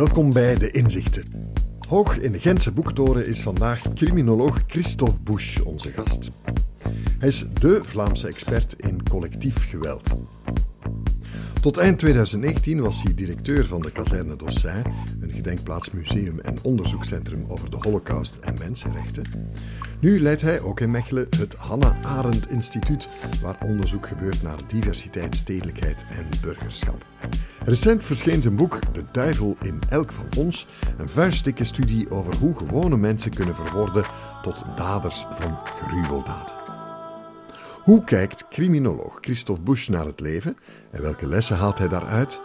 Welkom bij De Inzichten. Hoog in de Gentse boektoren is vandaag criminoloog Christophe Busch onze gast. Hij is dé Vlaamse expert in collectief geweld. Tot eind 2019 was hij directeur van de kazerne d'Ossat, een gedenkplaats, museum en onderzoekscentrum over de Holocaust en mensenrechten. Nu leidt hij ook in Mechelen het Hanna Arendt Instituut, waar onderzoek gebeurt naar diversiteit, stedelijkheid en burgerschap. Recent verscheen zijn boek De Duivel in Elk van ons, een vuistdikke studie over hoe gewone mensen kunnen verworden tot daders van gruweldaden. Hoe kijkt criminoloog Christophe Busch naar het leven en welke lessen haalt hij daaruit?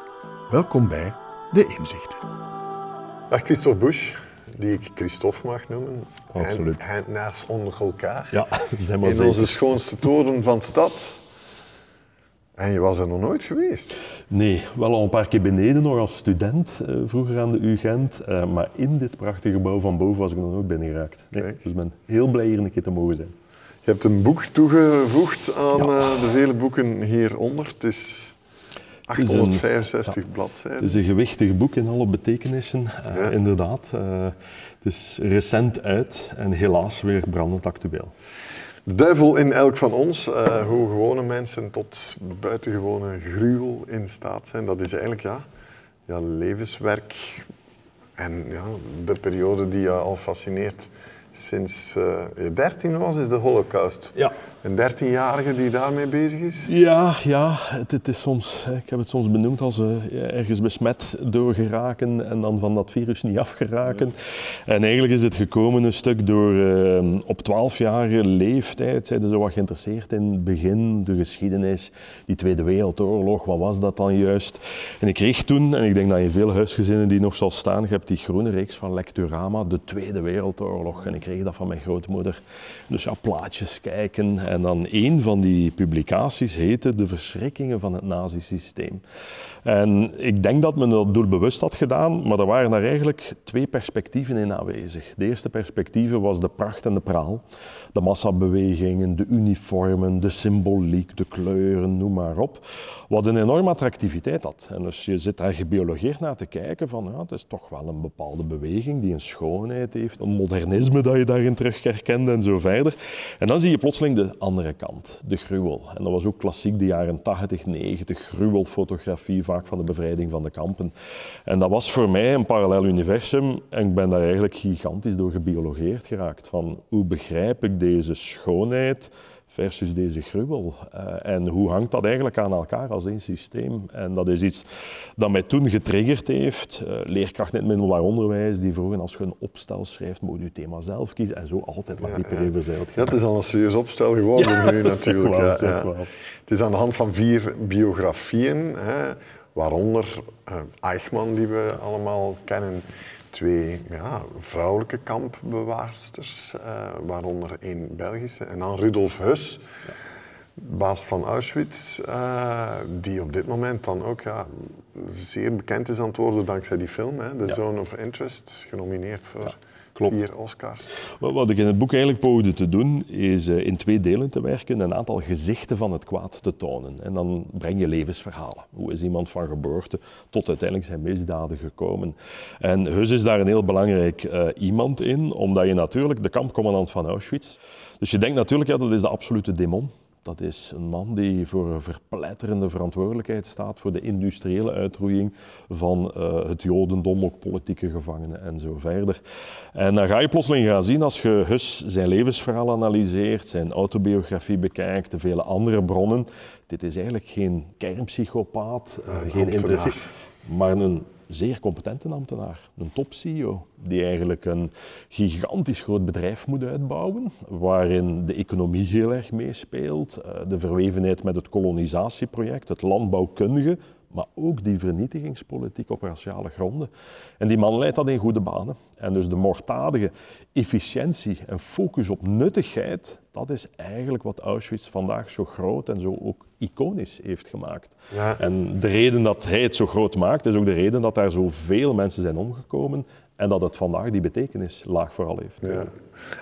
Welkom bij De Inzichten. Dag Christophe Busch, die ik Christophe mag noemen. Absoluut. Naast onder elkaar. Ja, zijn maar In zeker. onze schoonste toren van de stad. En je was er nog nooit geweest. Nee, wel al een paar keer beneden nog als student, eh, vroeger aan de UGent. eh, maar in dit prachtige gebouw van boven was ik nog nooit binnengeraakt. Nee, Kijk. dus ik ben heel blij hier een keer te mogen zijn. Je hebt een boek toegevoegd aan Ja. eh, de vele boeken hieronder. Het is is een- 865 Het bladzijden. is een gewichtig boek in alle betekenissen, eh, Ja. inderdaad. Het is recent uit en helaas weer brandend actueel. De duivel in elk van ons, eh, hoe gewone mensen tot buitengewone gruwel in staat zijn, dat is eigenlijk ja, ja, levenswerk. En ja, de periode die je al fascineert sinds eh, je 13 was, is de Holocaust. Ja. Een 13-jarige die daarmee bezig is. Ja, ja het, het is soms, ik heb het soms benoemd als eh, ergens besmet door geraken en dan van dat virus niet afgeraken. En eigenlijk is het gekomen een stuk door eh, op 12-jarige leeftijd zijn ze zo wat geïnteresseerd in het begin, de geschiedenis, die Tweede Wereldoorlog, wat was dat dan juist? En ik kreeg toen, en ik denk dat in veel huisgezinnen die nog zal staan, je hebt die groene reeks van Lecturama, de Tweede Wereldoorlog. En ik kreeg dat van mijn grootmoeder. Dus ja, plaatjes kijken. En dan een van die publicaties heette De verschrikkingen van het nazisysteem. En ik denk dat men dat doelbewust had gedaan, maar er waren daar eigenlijk twee perspectieven in aanwezig. De eerste perspectief was de pracht en de praal. De massabewegingen, de uniformen, de symboliek, de kleuren, noem maar op. Wat een enorme attractiviteit had. En dus je zit daar gebiologeerd naar te kijken van, ja, het is toch wel een bepaalde beweging die een schoonheid heeft, een modernisme dat je daarin terug herkende en zo verder. En dan zie je plotseling de andere kant, de gruwel. En dat was ook klassiek de jaren 80, 90, gruwelfotografie, vaak van de bevrijding van de kampen. En dat was voor mij een parallel universum en ik ben daar eigenlijk gigantisch door gebiologeerd geraakt. Van hoe begrijp ik deze schoonheid versus deze gruwel? Eh, en hoe hangt dat eigenlijk aan elkaar als één systeem? En dat is iets dat mij toen getriggerd heeft. Eh, leerkrachten in het middelbaar onderwijs die vroegen als je een opstel schrijft, moet je je thema zelf kiezen. En zo altijd maar dieper even zeilt Ja, het is al een serieus opstel geworden nu dat natuurlijk. wel, ja. Het is aan de hand van vier biografieën, hè, waaronder eh, Eichmann, die we allemaal kennen, twee ja, vrouwelijke kampbewaarsters, eh, waaronder één Belgische, en dan Rudolf Hus, baas van Auschwitz, eh, die op dit moment dan ook ja, zeer bekend is aan het worden dankzij die film, hè, The Ja. Zone of Interest, genomineerd voor klopt. vier Oscars. Wat ik in het boek eigenlijk poogde te doen, is eh, in twee delen te werken, een aantal gezichten van het kwaad te tonen. En dan breng je levensverhalen. Hoe is iemand van geboorte tot uiteindelijk zijn misdaden gekomen? En Hus is daar een heel belangrijk eh, iemand in, omdat je natuurlijk de kampcommandant van Auschwitz. Dus je denkt natuurlijk, ja, dat is de absolute demon. Dat is een man die voor een verpletterende verantwoordelijkheid staat voor de industriële uitroeiing van eh, het Jodendom, ook politieke gevangenen en zo verder. En dan ga je plotseling gaan zien, als je Hus zijn levensverhaal analyseert, zijn autobiografie bekijkt, de vele andere bronnen, dit is eigenlijk geen kernpsychopaat, eh, Een geen interesse, maar een zeer competente ambtenaar, een top-CEO, die eigenlijk een gigantisch groot bedrijf moet uitbouwen, waarin de economie heel erg meespeelt, eh, de verwevenheid met het kolonisatieproject, het landbouwkundige, maar ook die vernietigingspolitiek op raciale gronden. En die man leidt dat in goede banen. En dus de moorddadige efficiëntie en focus op nuttigheid, dat is eigenlijk wat Auschwitz vandaag zo groot en zo ook iconisch heeft gemaakt. Ja. En de reden dat hij het zo groot maakt, is ook de reden dat daar zoveel mensen zijn omgekomen en dat het vandaag die betekenis laag vooral heeft. Ja.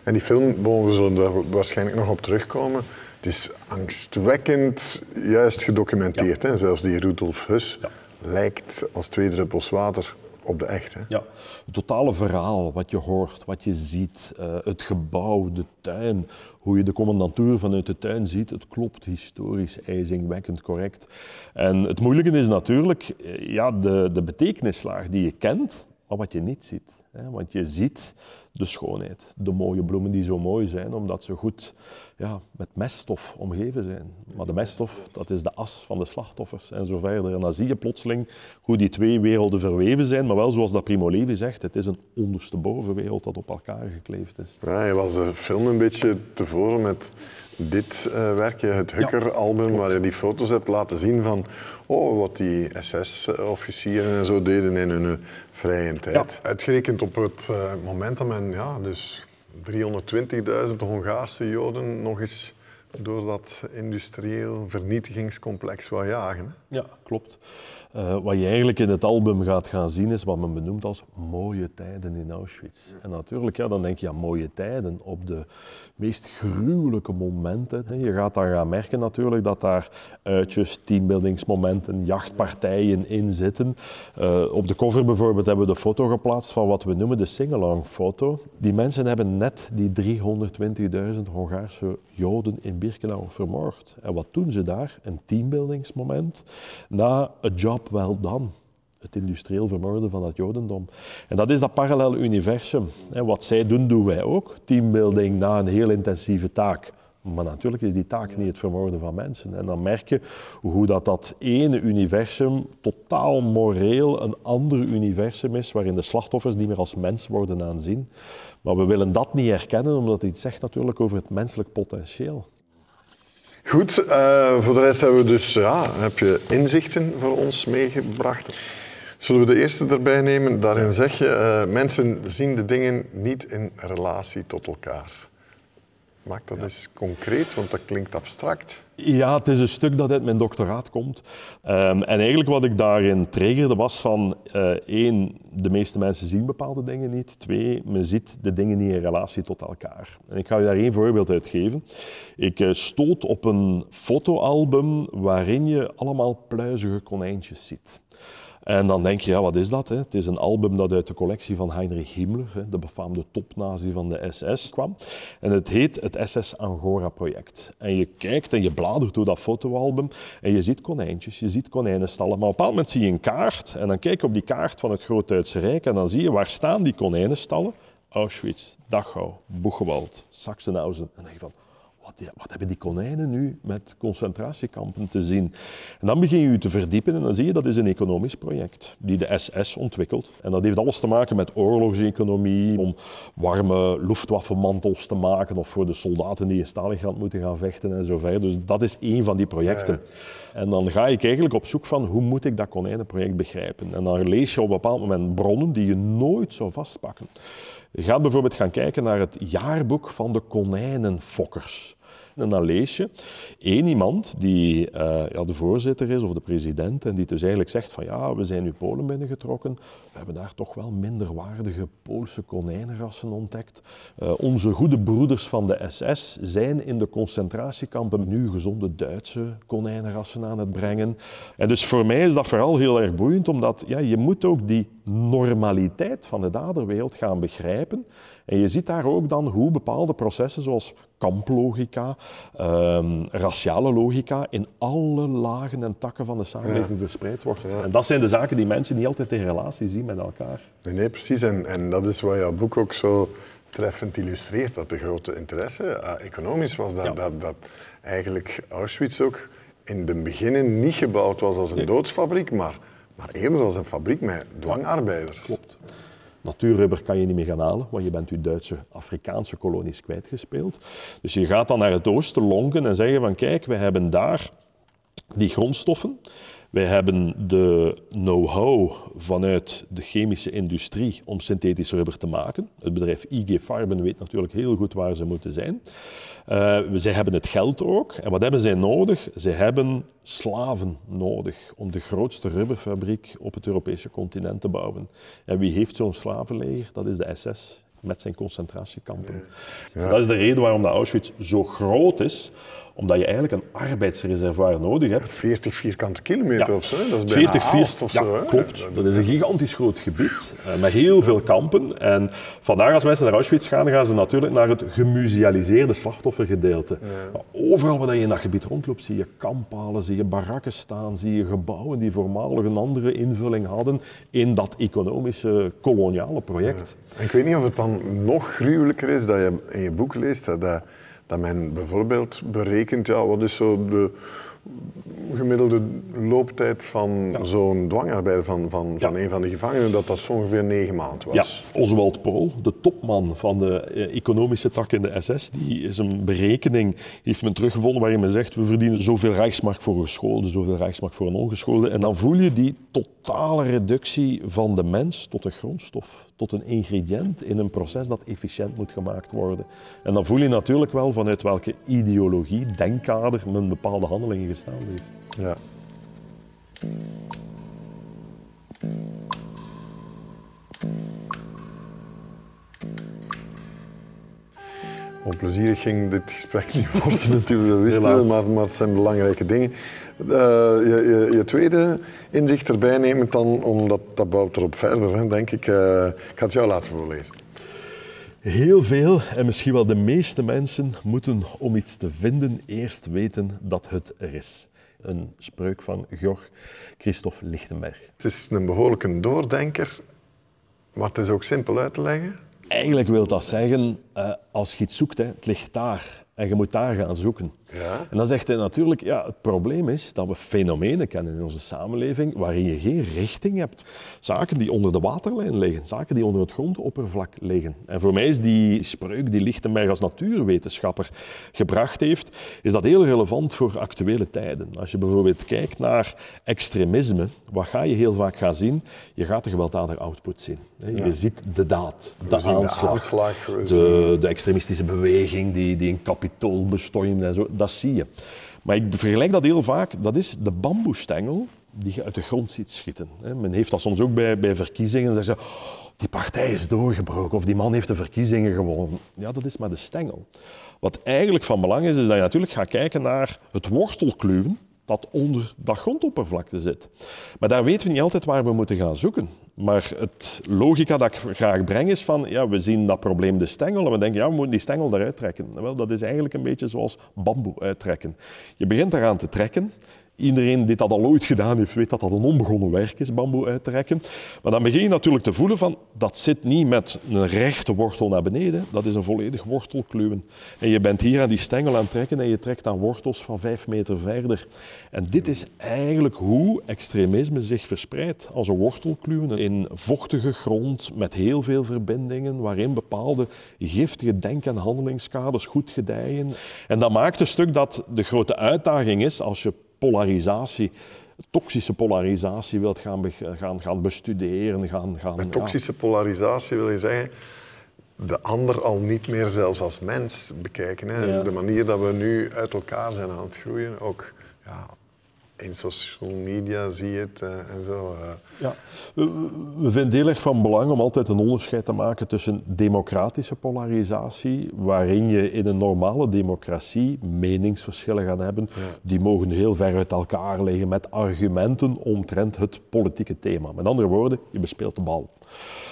En die film, we zullen daar waarschijnlijk nog op terugkomen. Het is angstwekkend juist gedocumenteerd. Hè? Zelfs die Rudolf Hus Ja. lijkt als twee druppels water op de echt. Hè? Ja, het totale verhaal, wat je hoort, wat je ziet, uh, het gebouw, de tuin, hoe je de commandantuur vanuit de tuin ziet, het klopt historisch ijzingwekkend correct. En het moeilijke is natuurlijk ja, de, de betekenislaag die je kent, maar wat je niet ziet. Want je ziet de schoonheid, de mooie bloemen die zo mooi zijn, omdat ze goed ja, met meststof omgeven zijn. Maar de meststof, dat is de as van de slachtoffers en zo verder. En dan zie je plotseling hoe die twee werelden verweven zijn, maar wel zoals dat Primo Levi zegt, het is een onderstebovenwereld dat op elkaar gekleefd is. Ja, je was de film een beetje tevoren met dit uh, werkje, het Hukker-album, waar je die foto's hebt laten zien van oh, wat die SS-officieren en zo deden in hun vrije tijd. Uitgerekend op het uh, moment dat men ja, dus 320.000 Hongaarse Joden nog eens door dat industrieel vernietigingscomplex wou jagen. Ja, klopt. Uh, wat je eigenlijk in het album gaat gaan zien is wat men benoemt als mooie tijden in Auschwitz. En natuurlijk, ja, dan denk je aan mooie tijden op de meest gruwelijke momenten. Je gaat dan gaan merken natuurlijk dat daar uitjes, teambuildingsmomenten, jachtpartijen in zitten. Uh, op de cover bijvoorbeeld hebben we de foto geplaatst van wat we noemen de singalong foto. Die mensen hebben net die 320.000 Hongaarse Joden in Birkenau vermoord. En wat doen ze daar? Een teambuildingsmoment na a job well done. Het industrieel vermoorden van het Jodendom. En dat is dat parallel universum. Wat zij doen, doen wij ook. Teambuilding na een heel intensieve taak. Maar natuurlijk is die taak niet het vermoorden van mensen. En dan merk je hoe dat, dat ene universum totaal moreel een ander universum is, waarin de slachtoffers niet meer als mens worden aanzien. Maar we willen dat niet herkennen, omdat het iets zegt natuurlijk over het menselijk potentieel. Goed, uh, voor de rest hebben we dus, ja, heb je inzichten voor ons meegebracht. Zullen we de eerste erbij nemen? Daarin zeg je, uh, mensen zien de dingen niet in relatie tot elkaar. Maak dat eens concreet, want dat klinkt abstract. Ja, het is een stuk dat uit mijn doctoraat komt. Um, en eigenlijk wat ik daarin triggerde was van, uh, één, de meeste mensen zien bepaalde dingen niet. Twee, men ziet de dingen niet in relatie tot elkaar. En ik ga je daar één voorbeeld uit geven. Ik uh, stoot op een fotoalbum waarin je allemaal pluizige konijntjes ziet. En dan denk je, ja, wat is dat? Hè? Het is een album dat uit de collectie van Heinrich Himmler, hè, de befaamde topnazi van de SS, kwam. En het heet het SS Angora Project. En je kijkt en je bladert door dat fotoalbum en je ziet konijntjes, je ziet konijnenstallen. Maar op een bepaald moment zie je een kaart en dan kijk je op die kaart van het Groot-Duitse Rijk en dan zie je waar staan die konijnenstallen. Auschwitz, Dachau, Buchenwald, Sachsenhausen. En dan denk je van, wat, wat, hebben die konijnen nu met concentratiekampen te zien? En dan begin je je te verdiepen en dan zie je dat is een economisch project die de SS ontwikkelt. En dat heeft alles te maken met oorlogseconomie, om warme luftwaffenmantels te maken of voor de soldaten die in Stalingrad moeten gaan vechten en zo verder. Dus dat is één van die projecten. En dan ga ik eigenlijk op zoek van hoe moet ik dat konijnenproject begrijpen. En dan lees je op een bepaald moment bronnen die je nooit zou vastpakken. Gaat bijvoorbeeld gaan kijken naar het jaarboek van de konijnenfokkers. En dan lees je één iemand die uh, ja, de voorzitter is of de president en die dus eigenlijk zegt van ja, we zijn nu Polen binnengetrokken, we hebben daar toch wel minderwaardige Poolse konijnenrassen ontdekt. Uh, onze goede broeders van de SS zijn in de concentratiekampen nu gezonde Duitse konijnenrassen aan het brengen. En dus voor mij is dat vooral heel erg boeiend, omdat ja, je moet ook die normaliteit van de daderwereld gaan begrijpen. En je ziet daar ook dan hoe bepaalde processen zoals kamplogica, um, raciale logica in alle lagen en takken van de samenleving verspreid wordt. En dat zijn de zaken die mensen niet altijd in relatie zien met elkaar. Nee, nee precies. En, en dat is wat jouw boek ook zo treffend illustreert, dat de grote interesse uh, economisch was. Dat, dat, dat eigenlijk Auschwitz ook in de beginnen niet gebouwd was als een doodsfabriek, maar, maar eerder als een fabriek met dwangarbeiders. Klopt. Natuurrubber kan je niet meer gaan halen, want je bent je Duitse Afrikaanse kolonies kwijtgespeeld. Dus je gaat dan naar het oosten lonken en zeggen van kijk, we hebben daar die grondstoffen. Wij hebben de know-how vanuit de chemische industrie om synthetisch rubber te maken. Het bedrijf IG Farben weet natuurlijk heel goed waar ze moeten zijn. Uh, zij hebben het geld ook. En wat hebben zij nodig? Ze hebben slaven nodig om de grootste rubberfabriek op het Europese continent te bouwen. En wie heeft zo'n slavenleger? Dat is de SS met zijn concentratiekampen. Ja. Dat is de reden waarom de Auschwitz zo groot is, omdat je eigenlijk een arbeidsreservoir nodig hebt. 40 vierkante kilometer Ja. of zo, dat is bijna 40, Aalst of ja, zo. hè? klopt. Dat is een gigantisch groot gebied eh, met heel veel kampen. En vandaag als mensen naar Auschwitz gaan, gaan ze natuurlijk naar het gemusealiseerde slachtoffergedeelte. Maar overal waar je in dat gebied rondloopt, zie je kamppalen, zie je barakken staan, zie je gebouwen die voormalig een andere invulling hadden in dat economische koloniale project. En ik weet niet of het dan nog gruwelijker is dat je in je boek leest dat, dat, dat men bijvoorbeeld berekent, ja, wat is zo de gemiddelde looptijd van zo'n dwangarbeider van, van, van Ja. een van de gevangenen, dat dat zo ongeveer negen maanden Ja, was. Oswald Pohl, de topman van de eh, economische tak in de SS, die is een berekening, heeft men teruggevonden waarin men zegt we verdienen zoveel Rijksmark voor een geschoolde, zoveel Rijksmark voor een ongeschoolde. En dan voel je die totale reductie van de mens tot een grondstof, tot een ingrediënt in een proces dat efficiënt moet gemaakt worden. En dan voel je natuurlijk wel vanuit welke ideologie, denkkader men bepaalde handelingen gestaan heeft. Ja. Onplezierig ging dit gesprek niet worden natuurlijk, dat wisten we, maar, maar het zijn belangrijke dingen. Eh, je, je, je tweede inzicht erbij nemen dan, omdat dat bouwt erop verder, hè, denk ik. Eh, ik ga het jou laten voorlezen. Heel veel en misschien wel de meeste mensen moeten om iets te vinden eerst weten dat het er is. Een spreuk van Georg Christophe Lichtenberg. Het is een behoorlijke doordenker, maar het is ook simpel uit te leggen. Eigenlijk wil dat zeggen, eh, als je iets zoekt, het ligt daar en je moet daar gaan zoeken. Ja. En dan zegt hij natuurlijk, ja, het probleem is dat we fenomenen kennen in onze samenleving waarin je geen richting hebt. Zaken die onder de waterlijn liggen, zaken die onder het grondoppervlak liggen. En voor mij is die spreuk die Lichtenberg als natuurwetenschapper gebracht heeft, is dat heel relevant voor actuele tijden. Als je bijvoorbeeld kijkt naar extremisme, wat ga je heel vaak gaan zien? Je gaat de gewelddadige output zien. Je ziet de daad, de aanslag, de, de extremistische beweging die, die een kapitool bestormt en zo, zie. Maar ik vergelijk dat heel vaak, dat is de bamboestengel die je uit de grond ziet schieten. Men heeft dat soms ook bij, bij verkiezingen, zeggen ze, "Oh, die partij is doorgebroken of die man heeft de verkiezingen gewonnen. Ja, dat is maar de stengel. Wat eigenlijk van belang is, is dat je natuurlijk gaat kijken naar het wortelkluwen dat onder dat grondoppervlakte zit. Maar daar weten we niet altijd waar we moeten gaan zoeken. Maar het logica dat ik graag breng is van, ja, we zien dat probleem de stengel en we denken, ja, we moeten die stengel eruit trekken. Wel, dat is eigenlijk een beetje zoals bamboe uittrekken. Je begint eraan te trekken. Iedereen die dat al ooit gedaan heeft, weet dat dat een onbegonnen werk is, bamboe uittrekken. Maar dan begin je natuurlijk te voelen van, dat zit niet met een rechte wortel naar beneden, dat is een volledig wortelkluwen. En je bent hier aan die stengel aan het trekken en je trekt aan wortels van vijf meter verder. En dit is eigenlijk hoe extremisme zich verspreidt. Als een wortelkluwen in vochtige grond met heel veel verbindingen, waarin bepaalde giftige denk- en handelingskaders goed gedijen. En dat maakt een stuk dat de grote uitdaging is als je polarisatie, toxische polarisatie wilt gaan, gaan, gaan bestuderen. Gaan, gaan, Met ja. toxische polarisatie wil je zeggen de ander al niet meer zelfs als mens bekijken. Hè? Ja. De manier dat we nu uit elkaar zijn aan het groeien, ook ja, in social media zie je het eh, en zo. eh. Ja. We, vinden het heel erg van belang om altijd een onderscheid te maken tussen democratische polarisatie, waarin je in een normale democratie meningsverschillen gaat hebben, die mogen heel ver uit elkaar liggen met argumenten omtrent het politieke thema. Met andere woorden, je bespeelt de bal.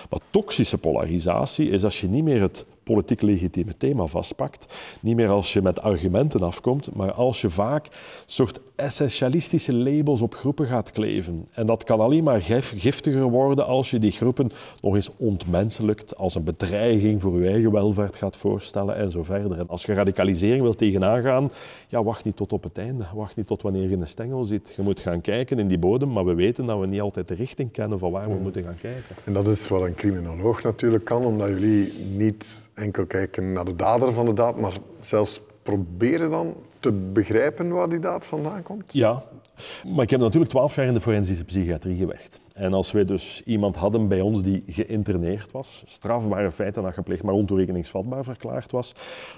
Maar toxische polarisatie is als je niet meer het politiek legitieme thema vastpakt, niet meer als je met argumenten afkomt, maar als je vaak soort essentialistische labels op groepen gaat kleven. En dat kan alleen maar gif- giftiger worden als je die groepen nog eens ontmenselijkt, als een bedreiging voor je eigen welvaart gaat voorstellen en zo verder. En als je radicalisering wil tegenaan gaan, ja, wacht niet tot op het einde, wacht niet tot wanneer je een stengel zit. Je moet gaan kijken in die bodem, maar we weten dat we niet altijd de richting kennen van waar we moeten gaan kijken. En dat is wat een criminoloog natuurlijk kan, omdat jullie niet enkel kijken naar de dader van de daad, maar zelfs proberen dan te begrijpen waar die daad vandaan komt. Ja, maar ik heb natuurlijk twaalf jaar in de forensische psychiatrie gewerkt. En als wij dus iemand hadden bij ons die geïnterneerd was, strafbare feiten had gepleegd, maar ontoerekeningsvatbaar verklaard was,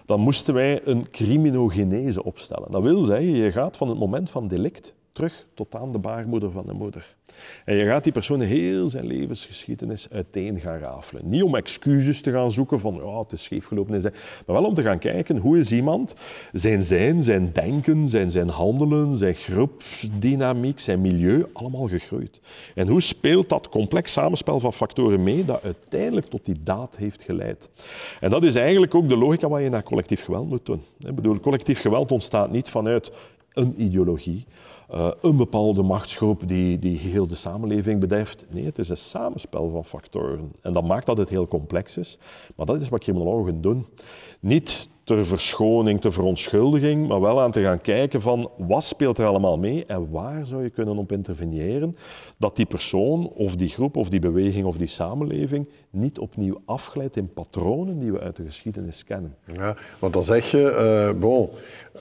dan moesten wij een criminogenese opstellen. Dat wil zeggen, je gaat van het moment van delict terug tot aan de baarmoeder van de moeder. En je gaat die persoon heel zijn levensgeschiedenis uiteen gaan rafelen. Niet om excuses te gaan zoeken van ja, het is scheefgelopen, maar wel om te gaan kijken hoe is iemand zijn zijn, zijn denken, zijn, zijn handelen, zijn groepsdynamiek, zijn milieu allemaal gegroeid. En hoe speelt dat complex samenspel van factoren mee dat uiteindelijk tot die daad heeft geleid. En dat is eigenlijk ook de logica waar je naar collectief geweld moet doen. Ik bedoel, collectief geweld ontstaat niet vanuit een ideologie, uh, een bepaalde machtsgroep die, die heel de samenleving bederft. Nee, het is een samenspel van factoren. En dat maakt dat het heel complex is. Maar dat is wat criminologen doen. Niet ter verschoning, ter verontschuldiging, maar wel aan te gaan kijken van wat speelt er allemaal mee en waar zou je kunnen op interveneren dat die persoon of die groep of die beweging of die samenleving niet opnieuw afglijdt in patronen die we uit de geschiedenis kennen. Ja, want dan zeg je, uh, bon,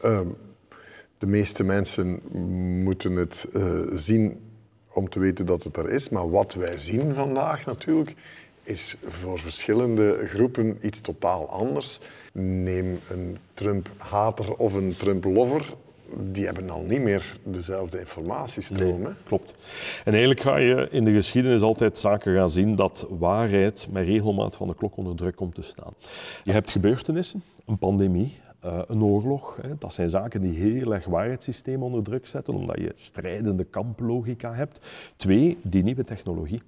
uh, de meeste mensen moeten het uh, zien om te weten dat het er is, maar wat wij zien vandaag natuurlijk is voor verschillende groepen iets totaal anders. Neem een Trump-hater of een Trump-lover, die hebben al niet meer dezelfde informatiestroom. Nee, klopt. En eigenlijk ga je in de geschiedenis altijd zaken gaan zien dat waarheid met regelmaat van de klok onder druk komt te staan. Je hebt gebeurtenissen, een pandemie, uh, een oorlog. Hè. Dat zijn zaken die heel erg waarheidssysteem onder druk zetten, omdat je strijdende kamplogica hebt. Twee, die nieuwe technologie.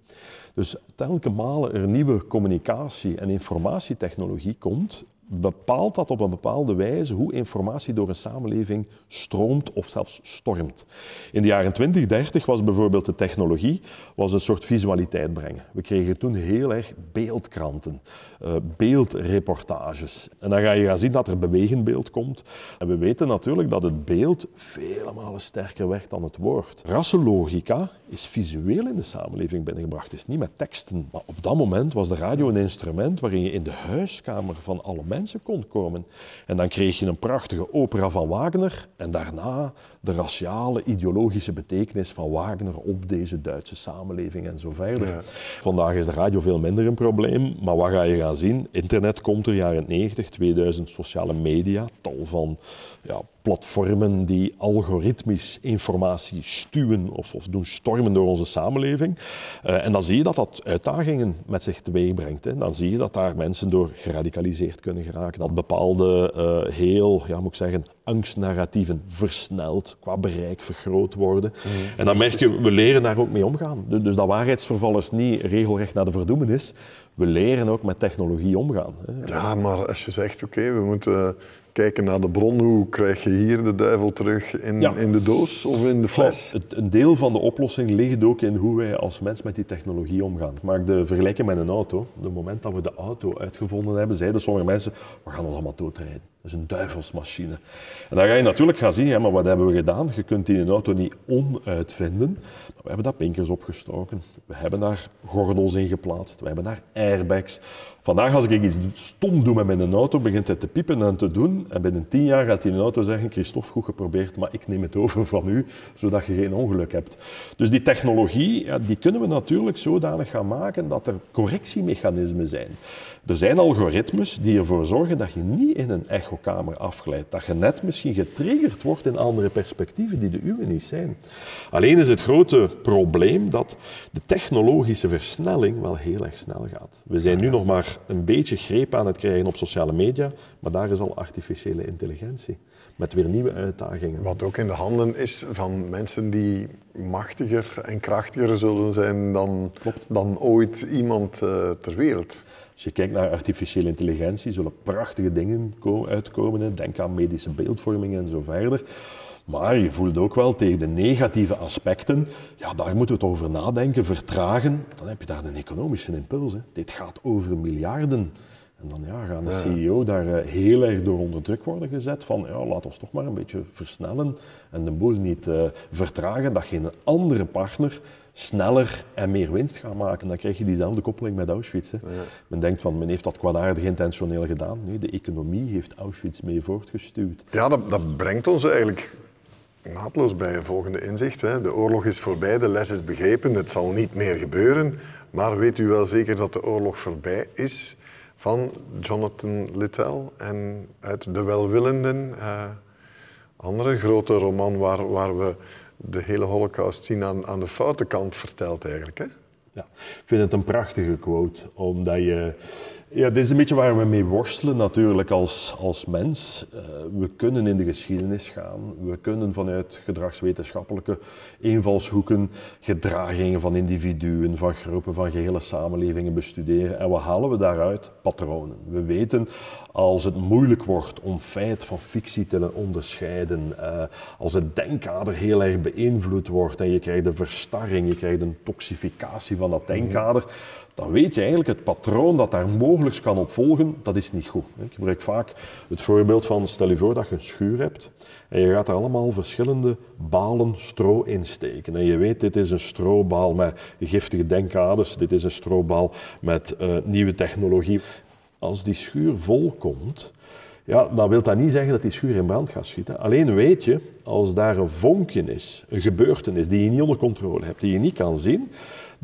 Dus telke malen er nieuwe communicatie- en informatietechnologie komt, bepaalt dat op een bepaalde wijze hoe informatie door een samenleving stroomt of zelfs stormt. In de jaren 20, 30 was bijvoorbeeld de technologie was een soort visualiteit brengen. We kregen toen heel erg beeldkranten, uh, beeldreportages. En dan ga je gaan zien dat er bewegend beeld komt. En we weten natuurlijk dat het beeld vele malen sterker werkt dan het woord. Rassenlogica is visueel in de samenleving binnengebracht. Is niet met teksten. Maar op dat moment was de radio een instrument waarin je in de huiskamer van alle mensen mensen kon komen. En dan kreeg je een prachtige opera van Wagner en daarna de raciale, ideologische betekenis van Wagner op deze Duitse samenleving en zo verder. Vandaag is de radio veel minder een probleem, maar wat ga je gaan zien? Internet komt er, jaren 90, 2000, sociale media, tal van ja, platformen die algoritmisch informatie stuwen of, of doen stormen door onze samenleving. Uh, en dan zie je dat dat uitdagingen met zich teweeg brengt. Hè. Dan zie je dat daar mensen door geradicaliseerd kunnen geraken, dat bepaalde uh, heel, ja, moet ik zeggen, angstnarratieven versneld, qua bereik vergroot worden. Mm. En dan merk je, we leren daar ook mee omgaan. Dus dat waarheidsverval is niet regelrecht naar de verdoemenis. We leren ook met technologie omgaan. Ja, maar als je zegt, oké, we moeten kijken naar de bron, hoe krijg je hier de duivel terug in, in de doos of in de fles? Het, een deel van de oplossing ligt ook in hoe wij als mens met die technologie omgaan. Ik maak de vergelijking met een auto. Op het moment dat we de auto uitgevonden hebben, zeiden sommige mensen, we gaan ons allemaal doodrijden. Dat is een duivelsmachine. En dan ga je natuurlijk gaan zien, maar wat hebben we gedaan? Je kunt die auto niet onuitvinden. We hebben daar pinkers opgestoken. We hebben daar gordels in geplaatst. We hebben daar airbags. Vandaag als ik iets stom doe met mijn auto, begint hij te piepen en te doen. En binnen tien jaar gaat die auto zeggen, Christophe, goed geprobeerd, maar ik neem het over van u, zodat je geen ongeluk hebt. Dus die technologie, ja, die kunnen we natuurlijk zodanig gaan maken dat er correctiemechanismen zijn. Er zijn algoritmes die ervoor zorgen dat je niet in een echokamer afglijdt. Dat je net misschien getriggerd wordt in andere perspectieven die de uwe niet zijn. Alleen is het grote probleem dat de technologische versnelling wel heel erg snel gaat. We zijn nu nog maar een beetje greep aan het krijgen op sociale media, maar daar is al artificiële intelligentie. Met weer nieuwe uitdagingen. Wat ook in de handen is van mensen die machtiger en krachtiger zullen zijn dan, dan ooit iemand uh, ter wereld. Als je kijkt naar artificiële intelligentie, zullen prachtige dingen uitkomen. Denk aan medische beeldvorming en zo verder. Maar je voelt ook wel tegen de negatieve aspecten, ja, daar moeten we het over nadenken, vertragen. Dan heb je daar een economische impuls. Hè. Dit gaat over miljarden. En dan ja, gaan de CEO daar eh, heel erg door onder druk worden gezet van ja, laat ons toch maar een beetje versnellen en de boel niet uh, vertragen, dat geen andere partner sneller en meer winst gaat maken. Dan krijg je diezelfde koppeling met Auschwitz. Hè. Men denkt van, men heeft dat kwaadaardig intentioneel gedaan. Nee, de economie heeft Auschwitz mee voortgestuurd. Ja, dat, dat brengt ons eigenlijk naadloos bij een volgende inzicht. Hè. De oorlog is voorbij, de les is begrepen, het zal niet meer gebeuren. Maar weet u wel zeker dat de oorlog voorbij is? Van Jonathan Littell en uit De Welwillenden, uh, andere grote roman waar, waar we de hele holocaust zien aan, aan de foute kant vertelt eigenlijk. Hè? Ja, ik vind het een prachtige quote, omdat je ja, dit is een beetje waar we mee worstelen natuurlijk als, als mens. Uh, we kunnen in de geschiedenis gaan. We kunnen vanuit gedragswetenschappelijke invalshoeken gedragingen van individuen, van groepen, van gehele samenlevingen bestuderen. En wat halen we daaruit? Patronen. We weten als het moeilijk wordt om feit van fictie te onderscheiden, uh, als het denkkader heel erg beïnvloed wordt en je krijgt een verstarring, je krijgt een toxificatie van dat denkkader, dan weet je eigenlijk het patroon dat daar mogelijk kan op volgen, dat is niet goed. Ik gebruik vaak het voorbeeld van, stel je voor dat je een schuur hebt en je gaat er allemaal verschillende balen stro in steken. En je weet, dit is een strobaal met giftige denkaders, dit is een strobaal met uh, nieuwe technologie. Als die schuur vol komt, ja, dan wil dat niet zeggen dat die schuur in brand gaat schieten. Alleen weet je, als daar een vonkje is, een gebeurtenis die je niet onder controle hebt, die je niet kan zien,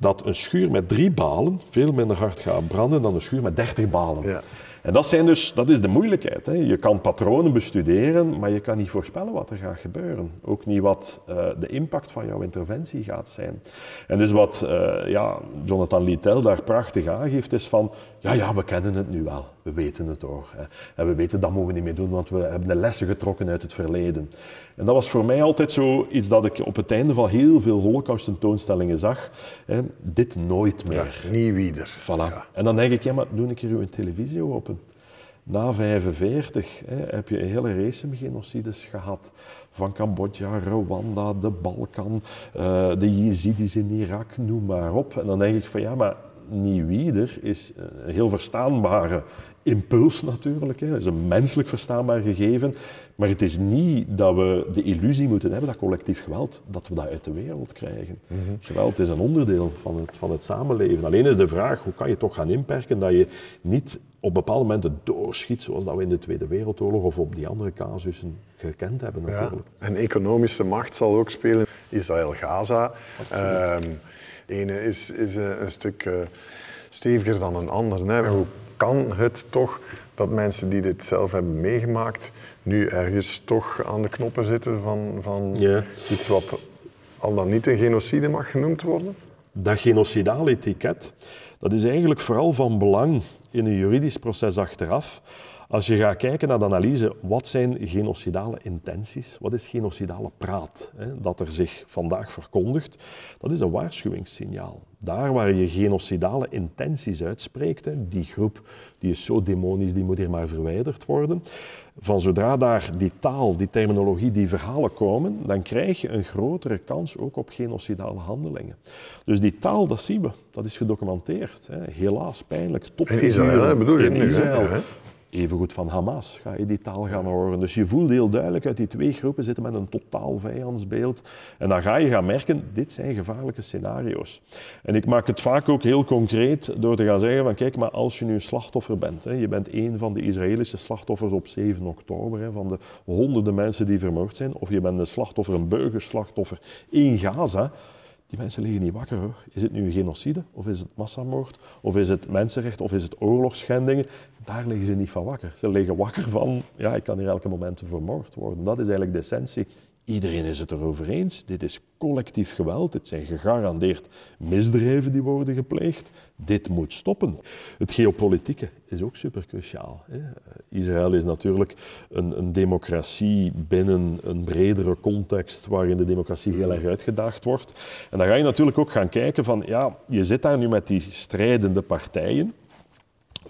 dat een schuur met drie balen veel minder hard gaat branden dan een schuur met dertig balen. Ja. En dat, zijn dus, dat is de moeilijkheid. Hè. Je kan patronen bestuderen, maar je kan niet voorspellen wat er gaat gebeuren. Ook niet wat uh, de impact van jouw interventie gaat zijn. En dus wat uh, ja, Jonathan Littell daar prachtig aangeeft, is van, ja, ja, we kennen het nu wel. We weten het toch. Hè. En we weten dat mogen we niet meer doen, want we hebben de lessen getrokken uit het verleden. En dat was voor mij altijd zo iets dat ik op het einde van heel veel holocaust-tentoonstellingen zag. Hè. Dit nooit meer. Ja, niet wieder. Voilà. En dan denk ik, ja, maar doe een keer uw televisie open. Na 1945 heb je een hele race genocides gehad. Van Cambodja, Rwanda, de Balkan, uh, de Jezidis in Irak, noem maar op. En dan denk ik van ja, maar Nieuwieder is een heel verstaanbare impuls natuurlijk. Het is een menselijk verstaanbaar gegeven. Maar het is niet dat we de illusie moeten hebben dat collectief geweld, dat we dat uit de wereld krijgen. Mhm. Geweld is een onderdeel van het, van het samenleven. Alleen is de vraag, hoe kan je toch gaan inperken dat je niet op bepaalde momenten doorschiet, zoals dat we in de Tweede Wereldoorlog of op die andere casussen gekend hebben natuurlijk. Ja. En economische macht zal ook spelen. Israël-Gaza. Ehm, ene is, is eh, een stuk uh, steviger dan een ander. Hè. Hoe kan het toch dat mensen die dit zelf hebben meegemaakt, nu ergens toch aan de knoppen zitten van, van iets wat al dan niet een genocide mag genoemd worden? Dat genocidale etiket, dat is eigenlijk vooral van belang in een juridisch proces achteraf. Als je gaat kijken naar de analyse, wat zijn genocidale intenties? Wat is genocidale praat? Hè, dat er zich vandaag verkondigt, dat is een waarschuwingssignaal. Daar waar je genocidale intenties uitspreekt, hè, die groep die is zo demonisch, die moet hier maar verwijderd worden. Van zodra daar die taal, die terminologie, die verhalen komen, dan krijg je een grotere kans ook op genocidale handelingen. Dus die taal, dat zien we, dat is gedocumenteerd. Hè. Helaas, pijnlijk. Tot in Israël, bedoel je? In Israël evengoed van Hamas ga je die taal gaan horen. Dus je voelt heel duidelijk uit die twee groepen zitten met een totaal vijandsbeeld. En dan ga je gaan merken, dit zijn gevaarlijke scenario's. En ik maak het vaak ook heel concreet door te gaan zeggen van kijk, maar als je nu een slachtoffer bent, hè, je bent een van de Israëlische slachtoffers op 7 oktober, hè, van de honderden mensen die vermoord zijn, of je bent een slachtoffer, een burgerslachtoffer in Gaza, die mensen liggen niet wakker hoor. Is het nu een genocide? Of is het massamoord? Of is het mensenrecht? Of is het oorlogsschendingen? Daar liggen ze niet van wakker. Ze liggen wakker van, ja, ik kan hier elke moment vermoord worden. Dat is eigenlijk de essentie. Iedereen is het erover eens. Dit is collectief geweld. Dit zijn gegarandeerd misdrijven die worden gepleegd. Dit moet stoppen. Het geopolitieke is ook super cruciaal. Israël is natuurlijk een, een, democratie binnen een bredere context waarin de democratie heel erg uitgedaagd wordt. En dan ga je natuurlijk ook gaan kijken van, ja, je zit daar nu met die strijdende partijen